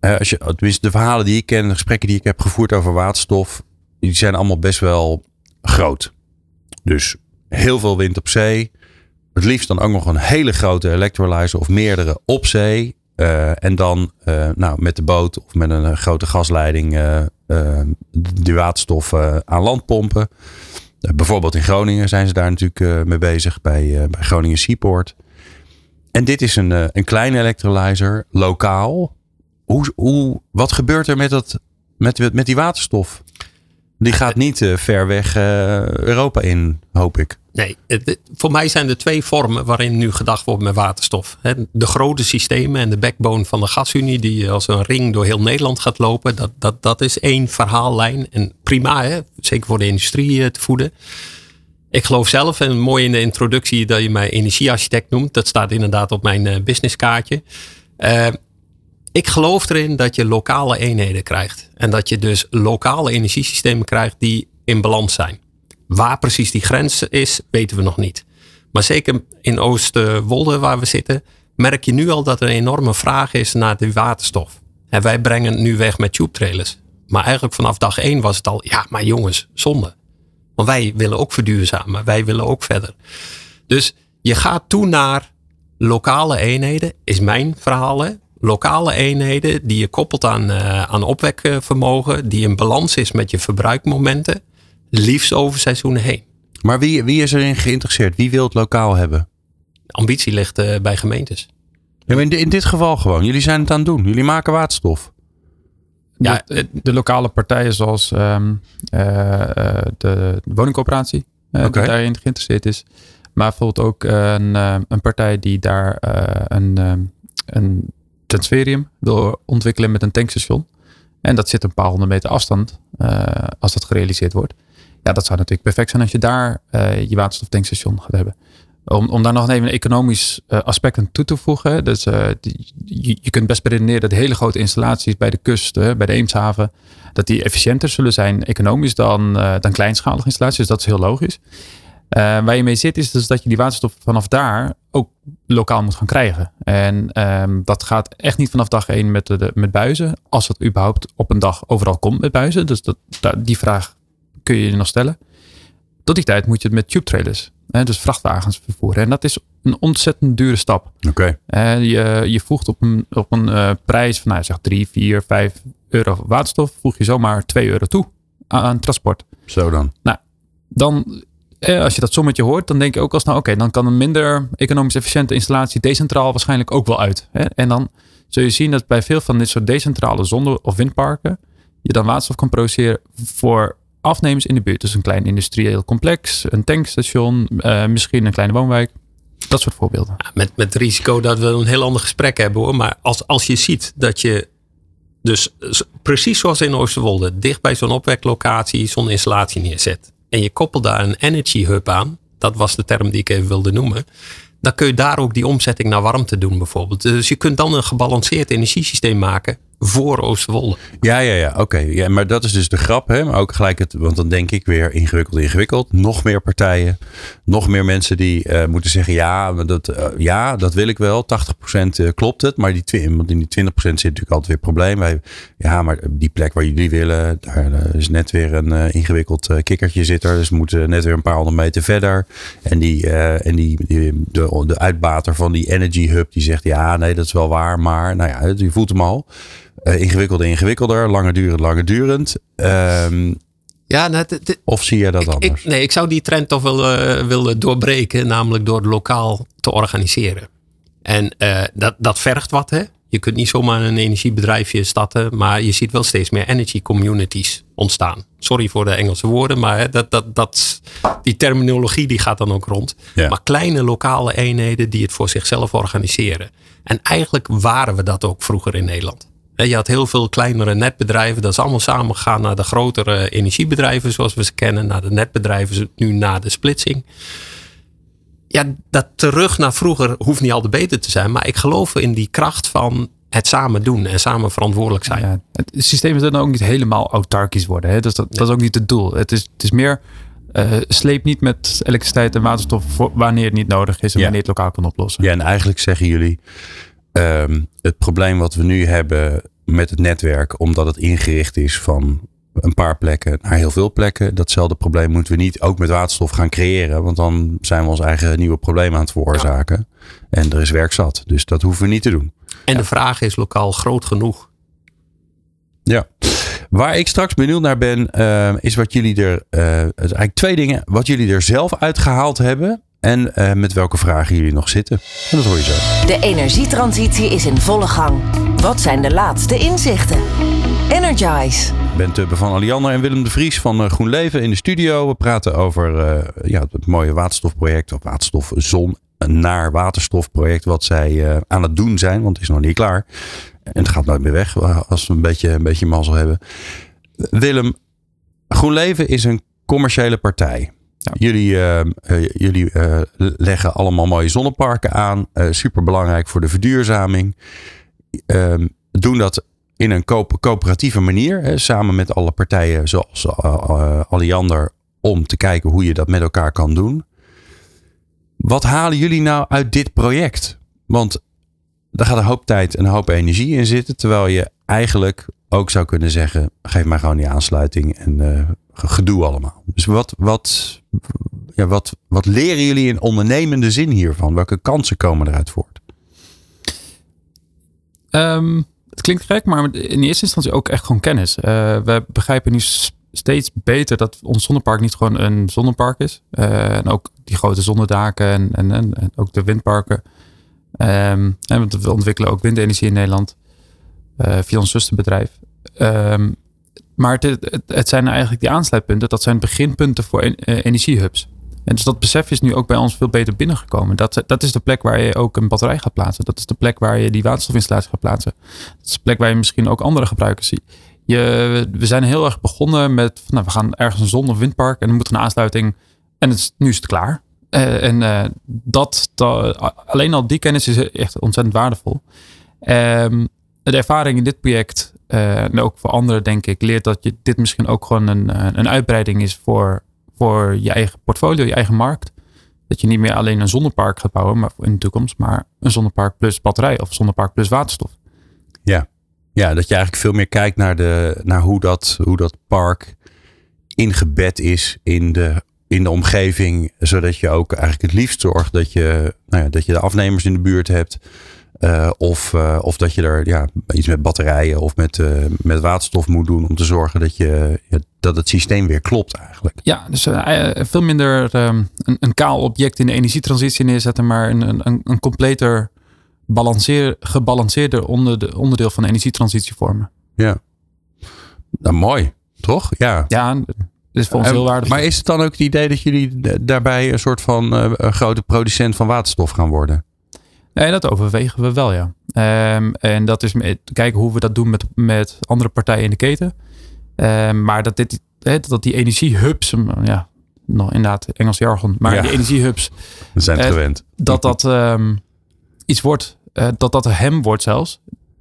eh, als je, tenminste de verhalen die ik ken, de gesprekken die ik heb gevoerd over waterstof, die zijn allemaal best wel groot. Dus heel veel wind op zee. Het liefst dan ook nog een hele grote electrolyzer of meerdere op zee. Eh, en dan eh, nou, met de boot of met een eh, grote gasleiding eh, die waterstof aan land pompen. Bijvoorbeeld in Groningen zijn ze daar natuurlijk mee bezig bij, bij Groningen Seaport. En dit is een, een kleine electrolyzer, lokaal. Hoe, hoe, wat gebeurt er met, dat, met, met die waterstof? Die gaat niet eh, ver weg eh, Europa in, hoop ik.
Nee, voor mij zijn er twee vormen waarin nu gedacht wordt met waterstof. De grote systemen en de backbone van de gasunie, die als een ring door heel Nederland gaat lopen, dat, dat, dat is één verhaallijn. En prima, hè? zeker voor de industrie eh, te voeden. Ik geloof zelf, en mooi in de introductie dat je mij energiearchitect noemt, dat staat inderdaad op mijn eh, businesskaartje. Eh, ik geloof erin dat je lokale eenheden krijgt. En dat je dus lokale energiesystemen krijgt die in balans zijn. Waar precies die grens is, weten we nog niet. Maar zeker in Oosterwolde, waar we zitten, merk je nu al dat er een enorme vraag is naar de waterstof. En wij brengen het nu weg met tube trailers. Maar eigenlijk vanaf dag één was het al, ja, maar jongens, zonde. Want wij willen ook verduurzamen, wij willen ook verder. Dus je gaat toe naar lokale eenheden, is mijn verhaal. Lokale eenheden die je koppelt aan, uh, aan opwekvermogen, die in balans is met je verbruikmomenten, liefst over seizoenen heen.
Maar wie, wie is erin geïnteresseerd? Wie wil het lokaal hebben?
ambitie ligt uh, bij gemeentes.
Ja, in, in, dit geval gewoon. Jullie zijn het aan het doen. Jullie maken waterstof.
Ja, de, de lokale partijen zoals um, uh, de woningcoöperatie, okay. die daarin geïnteresseerd is. Maar bijvoorbeeld ook een, een partij die daar een, een transferium wil ontwikkelen met een tankstation. En dat zit een paar honderd meter afstand als dat gerealiseerd wordt. Ja, dat zou natuurlijk perfect zijn als je daar je waterstoftankstation gaat hebben. Om, om daar nog even een economisch uh, aspect aan toe te voegen. Dus uh, je, kunt best beredeneren dat hele grote installaties bij de kust, uh, bij de Eemshaven, dat die efficiënter zullen zijn economisch dan, dan kleinschalige installaties. Dus dat is heel logisch. Waar je mee zit is dus dat je die waterstof vanaf daar ook lokaal moet gaan krijgen. En ehm, dat gaat echt niet vanaf dag één met, de, met buizen. Als het überhaupt op een dag overal komt met buizen. Dus dat, die vraag kun je je nog stellen. Tot die tijd moet je het met tube trailers dus vrachtwagens vervoeren. En dat is een ontzettend dure stap.
Oké.
je, je voegt op een, op een uh, prijs van nou, zeg 3, 4, 5 euro waterstof, voeg je zomaar 2 euro toe aan, aan transport.
Zo dan.
Nou, dan eh, als je dat sommetje hoort, dan denk je ook als nou oké, dan kan een minder economisch efficiënte installatie decentraal waarschijnlijk ook wel uit. Hè? En dan zul je zien dat bij veel van dit soort decentrale zonne- of windparken je dan waterstof kan produceren voor afnemers in de buurt. Dus een klein industrieel complex, een tankstation, uh, misschien een kleine woonwijk. Dat soort voorbeelden.
Met, met risico dat we een heel ander gesprek hebben hoor. Maar als, als je ziet dat je dus precies zoals in Oosterwolde, dicht bij zo'n opweklocatie zo'n installatie neerzet. En je koppelt daar een energy hub aan. Dat was de term die ik even wilde noemen. Dan kun je daar ook die omzetting naar warmte doen bijvoorbeeld. Dus je kunt dan een gebalanceerd energiesysteem maken voor Oosterwolde.
Ja, ja, ja. Oké. Ja, maar dat is dus de grap. Hè? Maar ook gelijk het, want dan denk ik weer ingewikkeld, ingewikkeld. Nog meer partijen. Nog meer mensen die uh, moeten zeggen, ja dat, uh, ja, dat wil ik wel. 80% uh, klopt het. Maar die, in die 20% zit natuurlijk altijd weer probleem. Wij, ja, maar die plek waar jullie willen, daar is net weer een ingewikkeld kikkertje zit er. Dus we moeten net weer een paar honderd meter verder. En, die, en die, die, de, de uitbater van die Energy Hub, die zegt, ja, nee, dat is wel waar. Maar, nou ja, je voelt hem al. Uh, ingewikkelder, ingewikkelder, langer durend, langer durend. Um,
ja, nou,
of zie je dat
ik,
anders?
Ik, nee, ik zou die trend toch wel uh, willen doorbreken, namelijk door lokaal te organiseren. En uh, dat, dat vergt wat, hè? Je kunt niet zomaar een energiebedrijfje starten, maar je ziet wel steeds meer energy communities ontstaan. Sorry voor de Engelse woorden, maar dat, dat, dat, die terminologie die gaat dan ook rond. Ja. Maar kleine lokale eenheden die het voor zichzelf organiseren. En eigenlijk waren we dat ook vroeger in Nederland. Je had heel veel kleinere netbedrijven. Dat is allemaal samengegaan naar de grotere energiebedrijven zoals we ze kennen. Naar de netbedrijven, nu naar de splitsing. Ja, dat terug naar vroeger hoeft niet al de beter te zijn. Maar ik geloof in die kracht van het samen doen en samen verantwoordelijk zijn. Ja,
het systeem is dan ook niet helemaal autarkisch worden. Hè? Dus dat, nee. dat is ook niet het doel. Het is, het is meer uh, sleep niet met elektriciteit en waterstof voor wanneer het niet nodig is en ja. wanneer het lokaal kan oplossen.
Ja, en eigenlijk zeggen jullie um, het probleem wat we nu hebben met het netwerk, omdat het ingericht is van een paar plekken naar heel veel plekken. Datzelfde probleem moeten we niet ook met waterstof gaan creëren. Want dan zijn we ons eigen nieuwe probleem aan het veroorzaken. Ja. En er is werk zat. Dus dat hoeven we niet te doen.
En ja. de vraag is lokaal groot genoeg.
Ja. Waar ik straks benieuwd naar ben, uh, is wat jullie er. Uh, eigenlijk twee dingen. Wat jullie er zelf uitgehaald hebben. En uh, met welke vragen jullie nog zitten. En dat hoor je zo.
De energietransitie is in volle gang. Wat zijn de laatste inzichten? Energize.
Ben Tubbe van Aliander en Willem de Vries van uh, GroenLeven in de studio. We praten over uh, ja, het mooie waterstofproject, of waterstofzon naar waterstofproject, wat zij aan het doen zijn, want het is nog niet klaar. En het gaat nooit meer weg als we een beetje, een beetje mazzel hebben. Willem, GroenLeven is een commerciële partij. Ja. Jullie, uh, uh, jullie uh, leggen allemaal mooie zonneparken aan. super belangrijk voor de verduurzaming. Ehm, doen dat in een co coöperatieve manier. Hè, samen met alle partijen zoals Alliander om te kijken hoe je dat met elkaar kan doen. Wat halen jullie nou uit dit project? Want daar gaat een hoop tijd en een hoop energie in zitten. Terwijl je eigenlijk ook zou kunnen zeggen: geef mij gewoon die aansluiting en uh, gedoe allemaal. Dus wat, wat, ja, wat, wat leren jullie in ondernemende zin hiervan? Welke kansen komen eruit voort?
Um, het klinkt gek, maar in eerste instantie ook echt gewoon kennis. Uh, we begrijpen nu steeds beter dat ons zonnepark niet gewoon een zonnepark is. Uh, en ook die grote zonnedaken en, en, en, ook de windparken. Um, en we ontwikkelen ook windenergie in Nederland uh, via ons zusterbedrijf. Um, maar het, het, zijn eigenlijk die aansluitpunten, dat zijn beginpunten voor en, energiehubs. En dus dat besef is nu ook bij ons veel beter binnengekomen. Dat, dat is de plek waar je ook een batterij gaat plaatsen. Dat is de plek waar je die waterstofinstallatie gaat plaatsen. Dat is de plek waar je misschien ook andere gebruikers ziet. Je, we zijn heel erg begonnen met, nou, we gaan ergens een zon- of windpark en dan moet een aansluiting. En het nu is het klaar. Uh, en uh, dat, dat, alleen al die kennis is echt ontzettend waardevol. Um, de ervaring in dit project, en ook voor anderen denk ik, leert dat je dit misschien ook gewoon een, een uitbreiding is voor voor je eigen portfolio, je eigen markt. Dat je niet meer alleen een zonnepark gaat bouwen maar in de toekomst, maar een zonnepark plus batterij of zonnepark plus waterstof.
Ja, ja dat je eigenlijk veel meer kijkt naar, de, naar hoe, dat, hoe dat park ingebed is in de, in de omgeving, zodat je ook eigenlijk het liefst zorgt dat je, nou ja, dat je de afnemers in de buurt hebt. Uh, of, uh, of dat je er ja, iets met batterijen of met, uh, met waterstof moet doen om te zorgen dat, je, ja, dat het systeem weer klopt eigenlijk.
Ja, dus veel minder um, een, een, kaal object in de energietransitie neerzetten, maar een, een, een completer balanceer, gebalanceerder onder de, onderdeel van de energietransitie vormen.
Ja, nou, mooi, toch? Ja.
Ja, is voor ons heel waardevol.
Maar is het dan ook het idee dat jullie daarbij een soort van grote producent van waterstof gaan worden?
Nee, dat overwegen we wel, ja. Um, en dat is kijken hoe we dat doen met, met andere partijen in de keten. Um, maar dat, dit, he, dat die energiehubs, ja, nog inderdaad Engels jargon, maar ja. die energiehubs.
We zijn het uh, gewend.
Dat dat um, iets wordt, uh, dat dat hem wordt zelfs,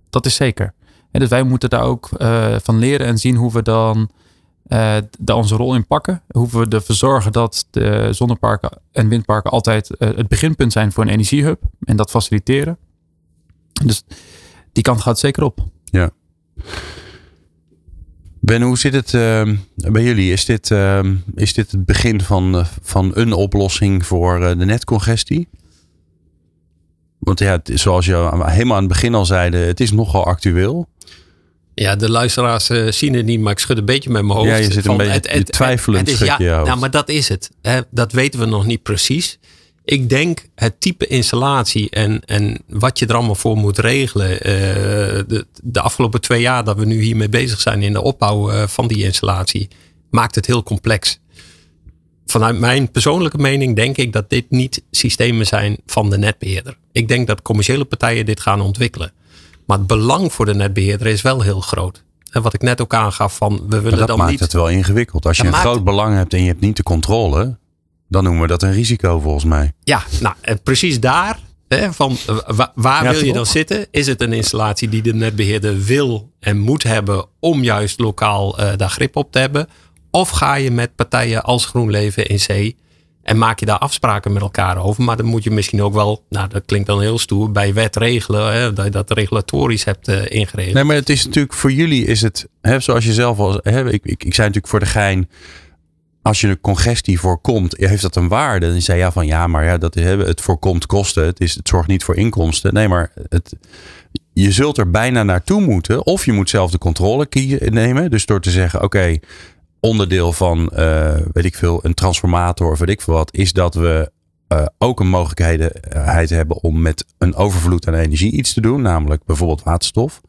dat is zeker. En dus wij moeten daar ook uh, van leren en zien hoe we dan uh, onze rol in pakken. Hoe we ervoor zorgen dat de zonneparken en windparken altijd uh, het beginpunt zijn voor een energiehub. En dat faciliteren. Dus die kant gaat zeker op.
Ja. Ben, hoe zit het uh, bij jullie? Is dit, is dit het begin van, van een oplossing voor de netcongestie? Want ja, zoals je helemaal aan het begin al zeide, het is nogal actueel.
Ja, de luisteraars uh, zien het niet, maar ik schud een beetje met mijn hoofd.
Ja, je zit een beetje het, het, twijfelend het, het is, ja,
nou, maar dat is het. Hè, dat weten we nog niet precies. Ik denk het type installatie en, en wat je er allemaal voor moet regelen. Uh, de, de afgelopen twee jaar dat we nu hiermee bezig zijn in de opbouw uh, van die installatie, maakt het heel complex. Vanuit mijn persoonlijke mening denk ik dat dit niet systemen zijn van de netbeheerder. Ik denk dat commerciële partijen dit gaan ontwikkelen. Maar het belang voor de netbeheerder is wel heel groot. En wat ik net ook aangaf van we willen
dat
dan
maakt
niet...
het wel ingewikkeld. Als je een groot belang hebt en je hebt niet de controle, dan noemen we dat een risico volgens mij.
Ja, nou en precies daar, hè, van, waar, waar ja, wil je dan zitten? Is het een installatie die de netbeheerder wil en moet hebben om juist lokaal uh, daar grip op te hebben? Of ga je met partijen als GroenLeven in C en maak je daar afspraken met elkaar over. Maar dan moet je misschien ook wel, nou dat klinkt dan heel stoer, bij wet regelen. Hè, dat je dat regulatorisch hebt uh, ingeregeld.
Nee, maar het is natuurlijk voor jullie is het, hè, zoals je zelf al, hè, ik, ik, ik zei natuurlijk voor de gein. Als je een congestie voorkomt, heeft dat een waarde? Dan zei ja van ja, maar ja, dat, het voorkomt kosten. Het, is, het zorgt niet voor inkomsten. Nee, maar het, je zult er bijna naartoe moeten. Of je moet zelf de controle nemen. Dus door te zeggen, oké, onderdeel van, uh, weet ik veel, een transformator of weet ik veel wat, is dat we uh, ook een mogelijkheid hebben om met een overvloed aan energie iets te doen, namelijk bijvoorbeeld waterstof.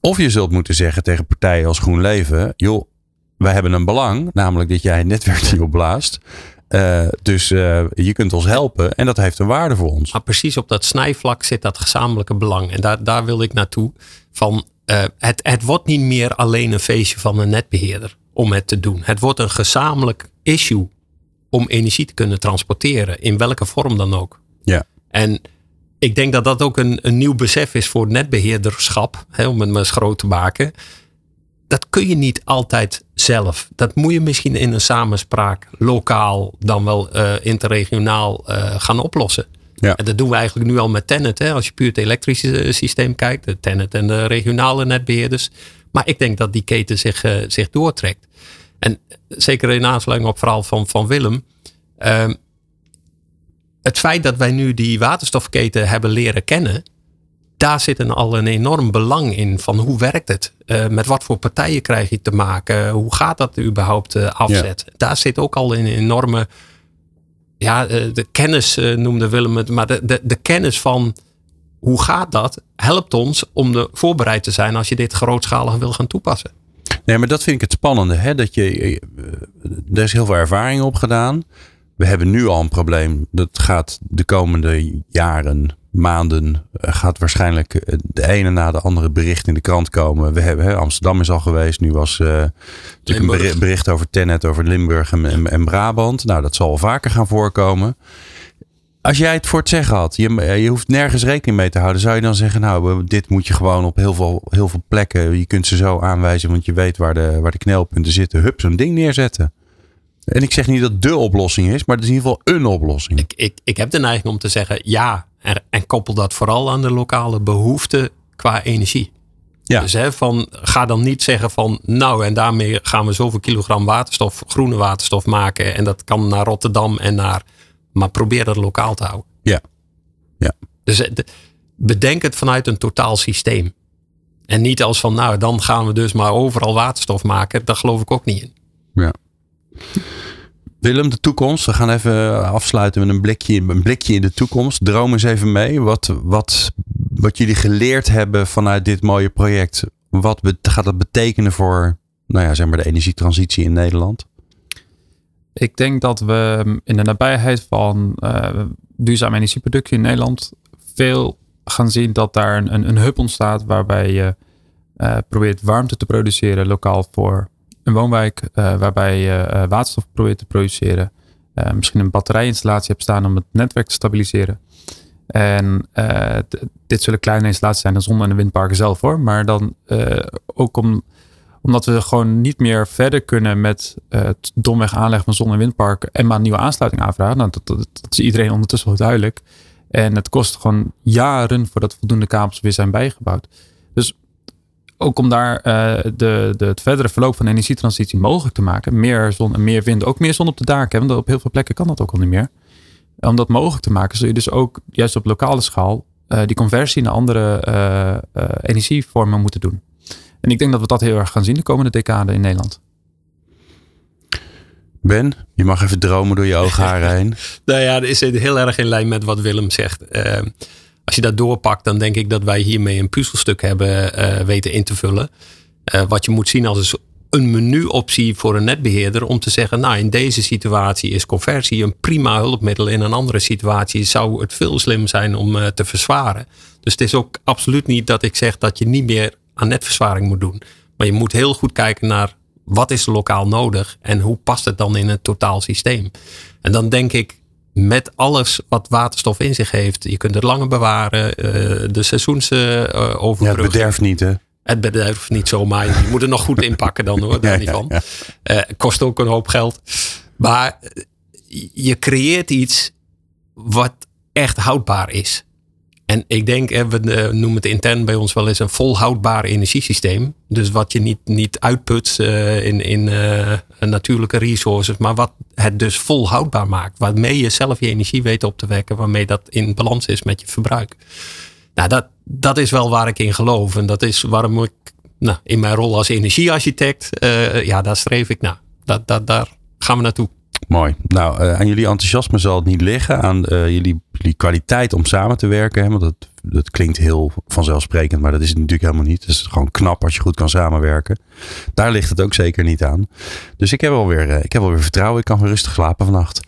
Of je zult moeten zeggen tegen partijen als GroenLeven, joh, wij hebben een belang, namelijk dat jij het netwerk niet opblaast. Dus je kunt ons helpen en dat heeft een waarde voor ons.
Maar precies op dat snijvlak zit dat gezamenlijke belang. En daar, daar wil ik naartoe. Van, het, het wordt niet meer alleen een feestje van een netbeheerder om het te doen. Het wordt een gezamenlijk issue om energie te kunnen transporteren, in welke vorm dan ook.
Ja.
En ik denk dat dat ook een, een nieuw besef is voor netbeheerderschap, hè, om het maar eens groot te maken. dat kun je niet altijd zelf. Dat moet je misschien in een samenspraak lokaal dan wel uh, interregionaal uh, gaan oplossen. Ja. En dat doen we eigenlijk nu al met Tennet. Hè? Als je puur het elektrische systeem kijkt, de Tennet en de regionale netbeheerders. Maar ik denk dat die keten zich, uh, zich doortrekt. En zeker in aansluiting op het verhaal van, van Willem. Uh, het feit dat wij nu die waterstofketen hebben leren kennen daar zit een, al een enorm belang in van hoe werkt het? Uh, met wat voor partijen krijg je te maken? Hoe gaat dat überhaupt afzet? Daar zit ook al een enorme, ja, de kennis noemde Willem het, maar de, de, de kennis van hoe gaat dat helpt ons om de, voorbereid te zijn als je dit grootschalig wil gaan toepassen.
Nee, maar dat vind ik het spannende. Hè? Dat je, er is heel veel ervaring op gedaan. We hebben nu al een probleem. Dat gaat de komende jaren maanden eh, gaat waarschijnlijk eh, de ene na de andere bericht in de krant komen. We hebben, hè, Amsterdam is al geweest. Nu was uh, natuurlijk een bericht over Tennet, over Limburg en, en, Brabant. Nou, dat zal vaker gaan voorkomen. Als jij het voor het zeggen had, je, je hoeft nergens rekening mee te houden. Zou je dan zeggen, nou, dit moet je gewoon op heel veel, heel veel plekken. Je kunt ze zo aanwijzen, want je weet waar de, waar de knelpunten zitten. Hup, zo'n ding neerzetten. En ik zeg niet dat de oplossing is, maar het is in ieder geval een oplossing.
Ik, ik, ik heb de neiging om te zeggen ja. En, en koppel dat vooral aan de lokale behoefte qua energie. Ja. Dus hè, van, ga dan niet zeggen van nou en daarmee gaan we zoveel kilogram waterstof, groene waterstof maken. En dat kan naar Rotterdam en naar. Maar probeer dat lokaal te houden.
Ja. ja.
Dus eh, bedenk het vanuit een totaal systeem. En niet als van nou dan gaan we dus maar overal waterstof maken. Daar geloof ik ook niet in.
Ja. Willem, de toekomst. We gaan even afsluiten met een blikje, een blikje in de toekomst. Droom eens even mee. Wat, wat, wat jullie geleerd hebben vanuit dit mooie project. Wat gaat dat betekenen voor nou ja, zeg maar de energietransitie in Nederland?
Ik denk dat we in de nabijheid van uh, duurzame energieproductie in Nederland veel gaan zien dat daar een, een, hub ontstaat waarbij je uh, probeert warmte te produceren lokaal voor een woonwijk uh, waarbij je waterstof probeert te produceren. Misschien een batterijinstallatie hebt staan om het netwerk te stabiliseren. En dit zullen kleine installaties zijn, de zon- en de windparken zelf hoor. Maar dan ook om, omdat we gewoon niet meer verder kunnen met het domweg aanleggen van zon- en windparken en maar een nieuwe aansluiting aanvragen. Nou, dat, dat, is iedereen ondertussen wel duidelijk. En het kost gewoon jaren voordat voldoende kabels weer zijn bijgebouwd. Dus ook om daar uh, de, de, het verdere verloop van de energietransitie mogelijk te maken. Meer zon en meer wind. Ook meer zon op de daken. Want op heel veel plekken kan dat ook al niet meer. Om dat mogelijk te maken zul je dus ook juist op lokale schaal uh, die conversie naar andere energievormen moeten doen. En ik denk dat we dat heel erg gaan zien de komende decade in Nederland.
Ben, je mag even dromen door je oogharen *laughs* heen.
nou ja, dat is heel erg in lijn met wat Willem zegt. Als je dat doorpakt, dan denk ik dat wij hiermee een puzzelstuk hebben uh, weten in te vullen. Uh, wat je moet zien als een menuoptie voor een netbeheerder om te zeggen, nou in deze situatie is conversie een prima hulpmiddel. In een andere situatie zou het veel slim zijn om uh, te verzwaren. Dus het is ook absoluut niet dat ik zeg dat je niet meer aan netverzwaring moet doen. Maar je moet heel goed kijken naar wat is lokaal nodig en hoe past het dan in het totaal systeem. En dan denk ik met alles wat waterstof in zich heeft. Je kunt het langer bewaren. Uh, de seizoensoverbrugging.
ja, het bederft niet hè?
Het bederft niet zomaar. Je moet er nog goed inpakken dan hoor. Daar niet van. Uh, kost ook een hoop geld. Maar je creëert iets wat echt houdbaar is. En ik denk, we eh, noemen het intern bij ons wel eens een volhoudbaar energiesysteem. Dus wat je niet, niet uitput uh, in, in uh, natuurlijke resources, maar wat het dus volhoudbaar maakt. Waarmee je zelf je energie weet op te wekken, waarmee dat in balans is met je verbruik. Nou, dat, dat is wel waar ik in geloof. En dat is waarom ik nou, in mijn rol als energiearchitect, ja, daar streef ik naar. Dat, dat, daar gaan we naartoe.
Mooi. Nou, uh, aan jullie enthousiasme zal het niet liggen. Aan uh, jullie, jullie, kwaliteit om samen te werken. Hè? Want dat, dat klinkt heel vanzelfsprekend, maar dat is het natuurlijk helemaal niet. Het is gewoon knap als je goed kan samenwerken. Daar ligt het ook zeker niet aan. Dus ik heb alweer, uh, ik heb alweer vertrouwen. Ik kan weer rustig slapen vannacht.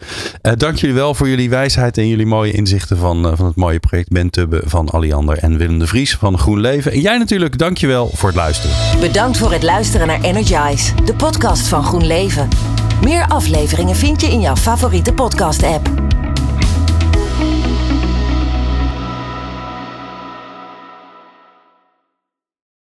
dank jullie wel voor jullie wijsheid en jullie mooie inzichten van, van het mooie project Ben Tubbe van Alliander en Willem de Vries van Groen Leven. En jij natuurlijk, dankjewel voor het luisteren.
Bedankt voor het luisteren naar Energize, de podcast van Groen Leven. Meer afleveringen vind je in jouw favoriete podcast-app.